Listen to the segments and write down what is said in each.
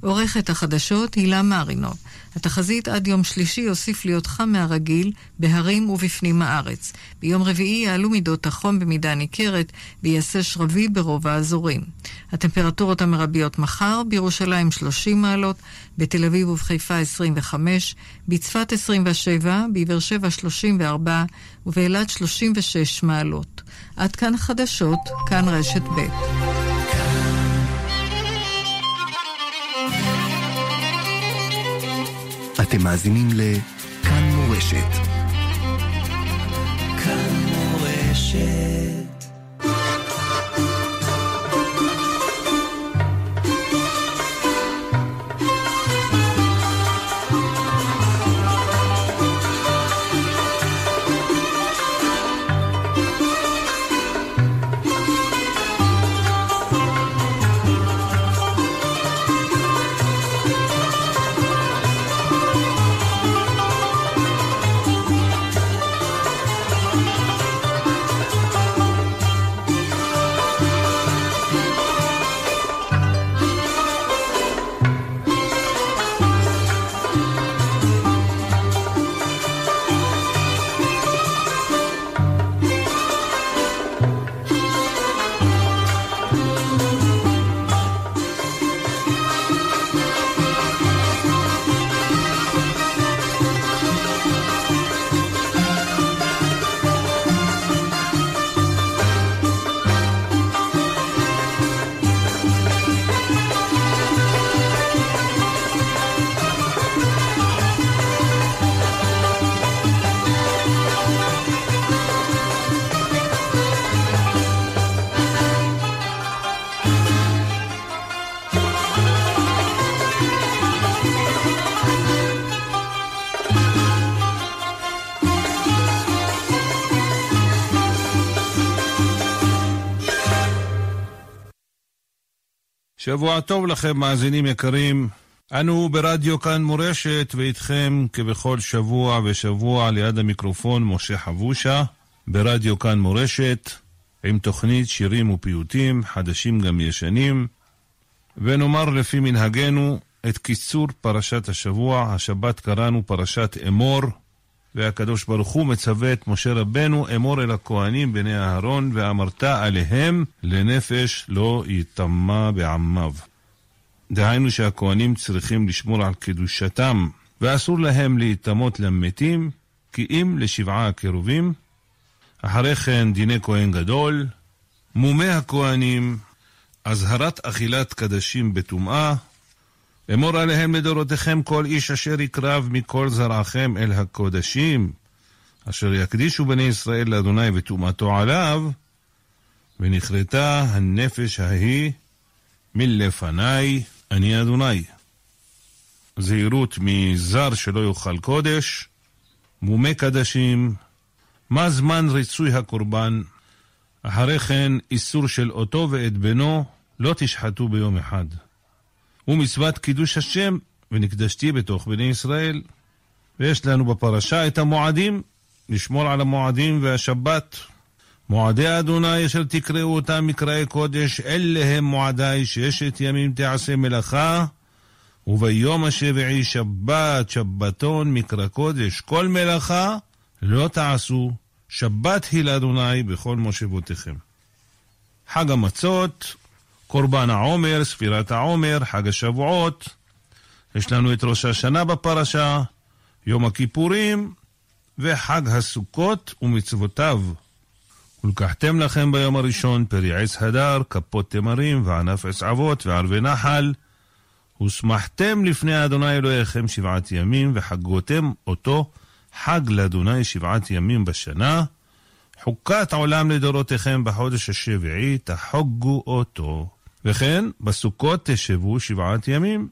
עורכת החדשות הילה מרינוב. התחזית עד יום שלישי יוסיף להיות חם מהרגיל בהרים ובפנים הארץ. ביום רביעי יעלו מידות החום במידה ניכרת ויעשה שרבי ברוב האזורים. הטמפרטורות המרביות מחר, בירושלים 30 מעלות, בתל אביב ובחיפה 25, בצפת 27, בבאר שבע 34 ובאילת 36 מעלות. עד כאן חדשות, כאן רשת ב'. אתם מאזינים לכאן מורשת. שבוע טוב לכם, מאזינים יקרים. אנו ברדיו כאן מורשת, ואיתכם כבכל שבוע ושבוע ליד המיקרופון משה חבושה, ברדיו כאן מורשת, עם תוכנית שירים ופיוטים, חדשים גם ישנים, ונאמר לפי מנהגנו את קיצור פרשת השבוע, השבת קראנו פרשת אמור, והקדוש ברוך הוא מצווה את משה רבנו, אמור אל הכהנים בני אהרון, ואמרת עליהם לנפש לא יטמע בעמיו. דהיינו שהכהנים צריכים לשמור על קדושתם, ואסור להם להיטמות למתים, כי אם לשבעה הקירובים. אחרי כן דיני כהן גדול, מומי הכהנים, אזהרת אכילת קדשים בטומאה, אמור עליהם לדורותיכם כל איש אשר יקרב מכל זרעכם אל הקודשים, אשר יקדישו בני ישראל לאדוני וטומאתו עליו, ונכרתה הנפש ההיא מלפניי, אני אדוני. זהירות מזר שלא יאכל קודש, מומי קדשים, מה זמן ריצוי הקורבן, אחרי כן איסור של אותו ואת בנו לא תשחטו ביום אחד. ומצוות קידוש השם, ונקדשתי בתוך בני ישראל. ויש לנו בפרשה את המועדים, לשמור על המועדים והשבת. מועדי אדוני אשר תקראו אותם מקראי קודש, אלה הם מועדי ששת ימים תעשה מלאכה, וביום השביעי שבת, שבתון, מקרא קודש, כל מלאכה לא תעשו, שבת היא לאדוני בכל מושבותיכם. חג המצות, קורבן העומר, ספירת העומר, חג השבועות, יש לנו את ראש השנה בפרשה, יום הכיפורים וחג הסוכות ומצוותיו. ולקחתם לכם ביום הראשון פרי עץ הדר, כפות תמרים וענף עץ אבות וערבי נחל, ושמחתם לפני אדוני אלוהיכם שבעת ימים, וחגותם אותו חג לאדוני שבעת ימים בשנה, חוקת עולם לדורותיכם בחודש השביעי, תחוגו אותו. וכן, בסוכות תשבו שבעת ימים.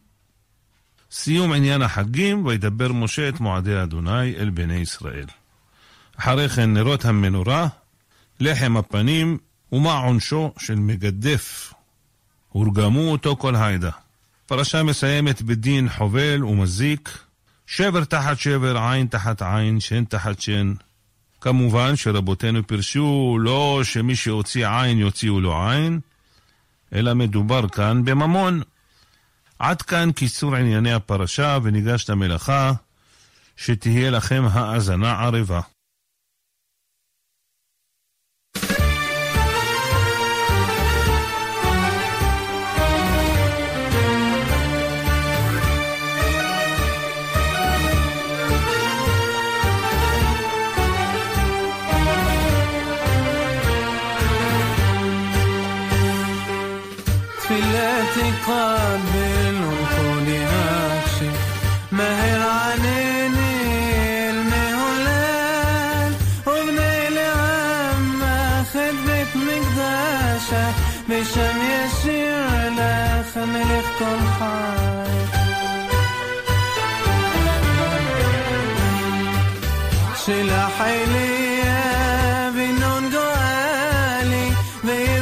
סיום עניין החגים, וידבר משה את מועדי אדוני אל בני ישראל. אחרי כן נרות המנורה, לחם הפנים, ומה עונשו של מגדף. הורגמו אותו כל העדה. פרשה מסיימת בדין חובל ומזיק, שבר תחת שבר, עין תחת עין, שן תחת שן. כמובן שרבותינו פירשו לא שמי שהוציא עין יוציאו לו עין, אלא מדובר כאן בממון. עד כאן קיצור ענייני הפרשה וניגש למלאכה, שתהיה לכם האזנה ערבה. They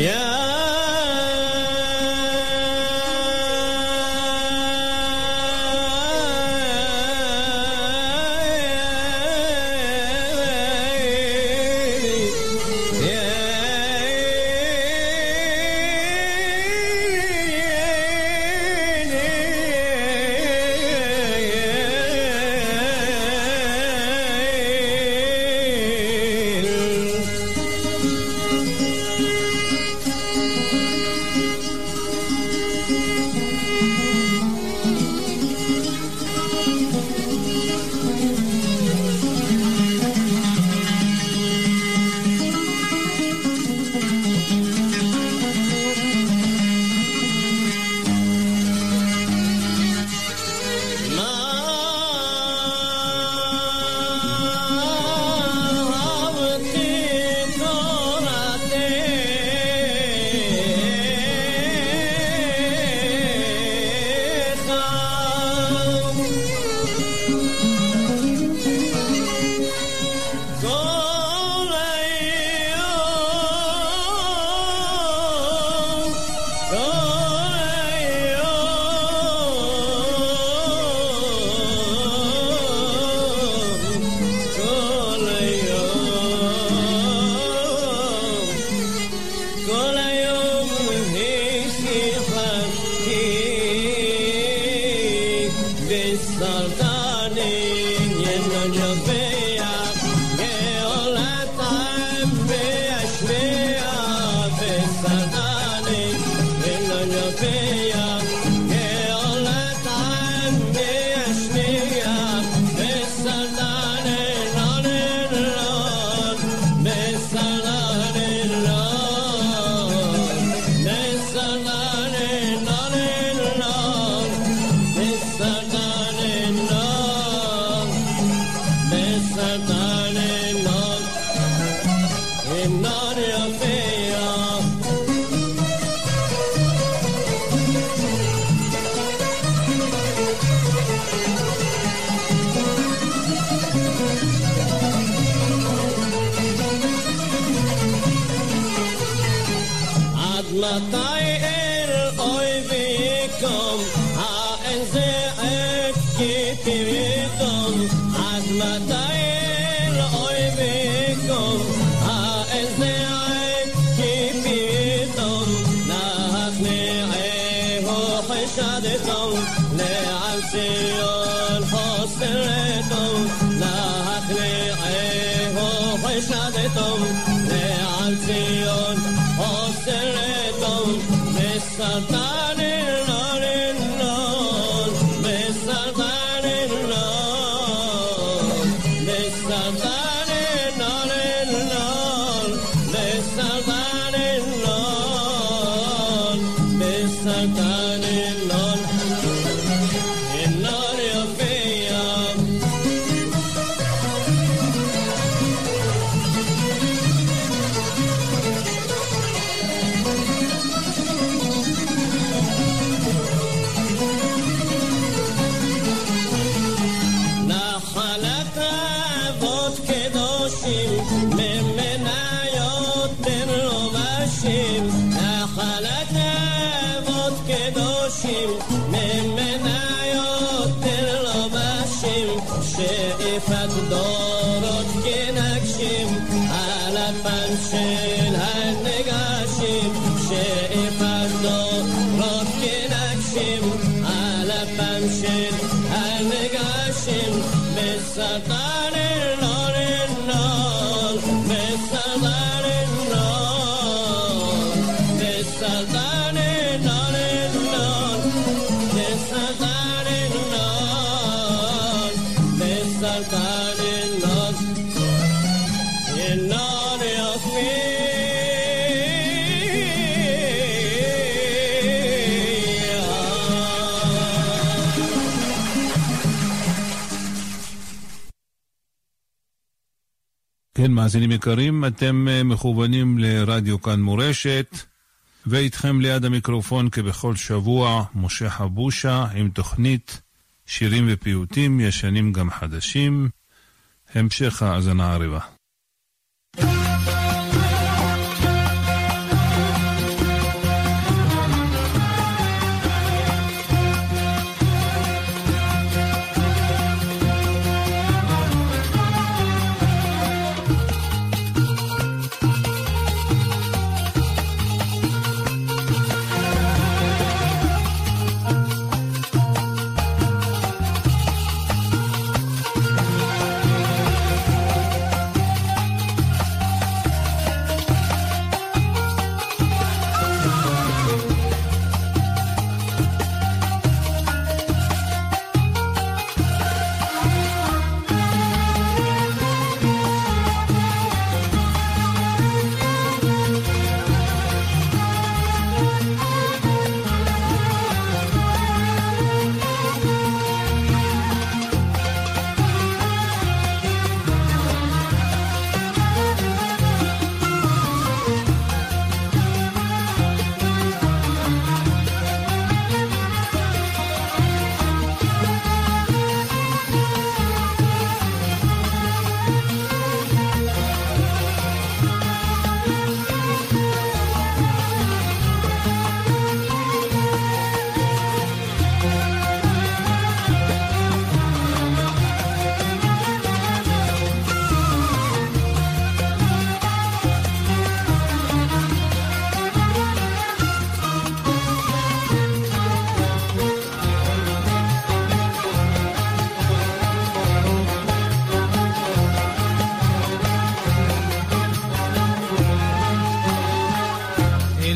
Yeah. לתאי אל אוי ויקום, האין זה עת כי תראיתום, עד מתי כן, מאזינים יקרים, אתם מכוונים לרדיו כאן מורשת, ואיתכם ליד המיקרופון כבכל שבוע, משה חבושה עם תוכנית שירים ופיוטים, ישנים גם חדשים. המשך האזנה ערבה.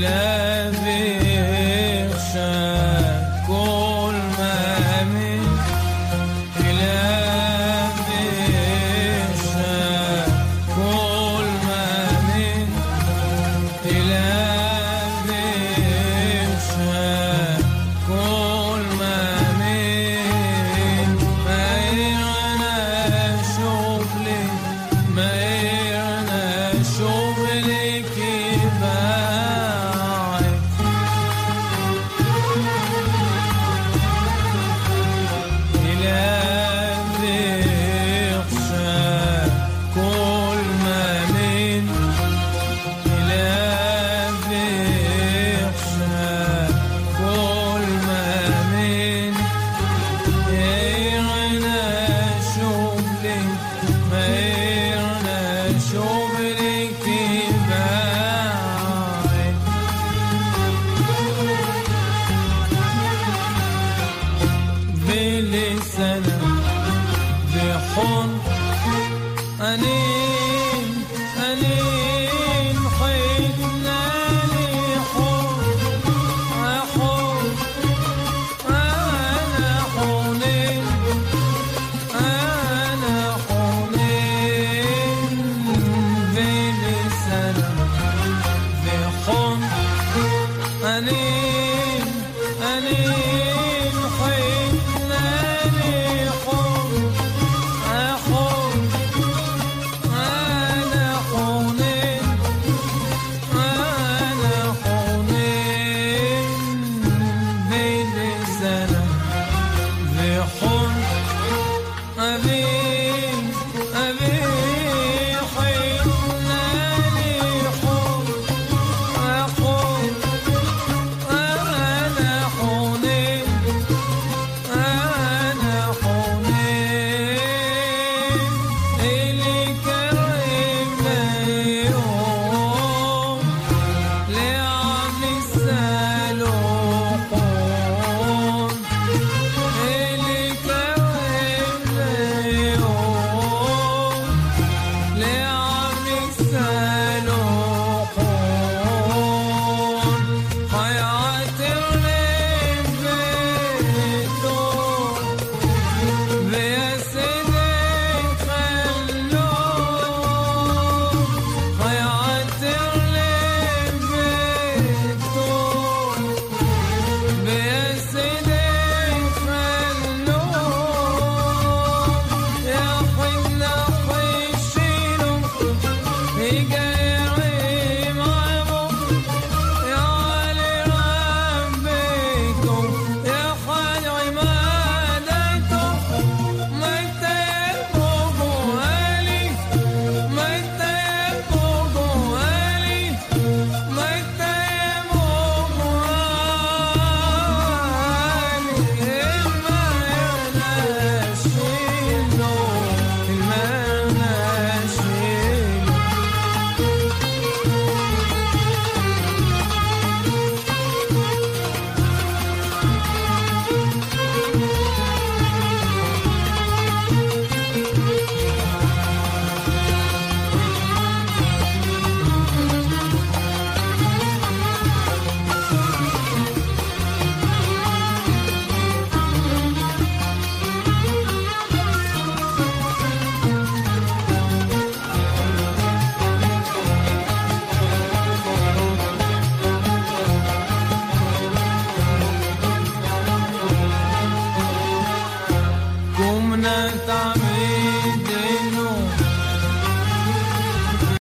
Yeah. Maya.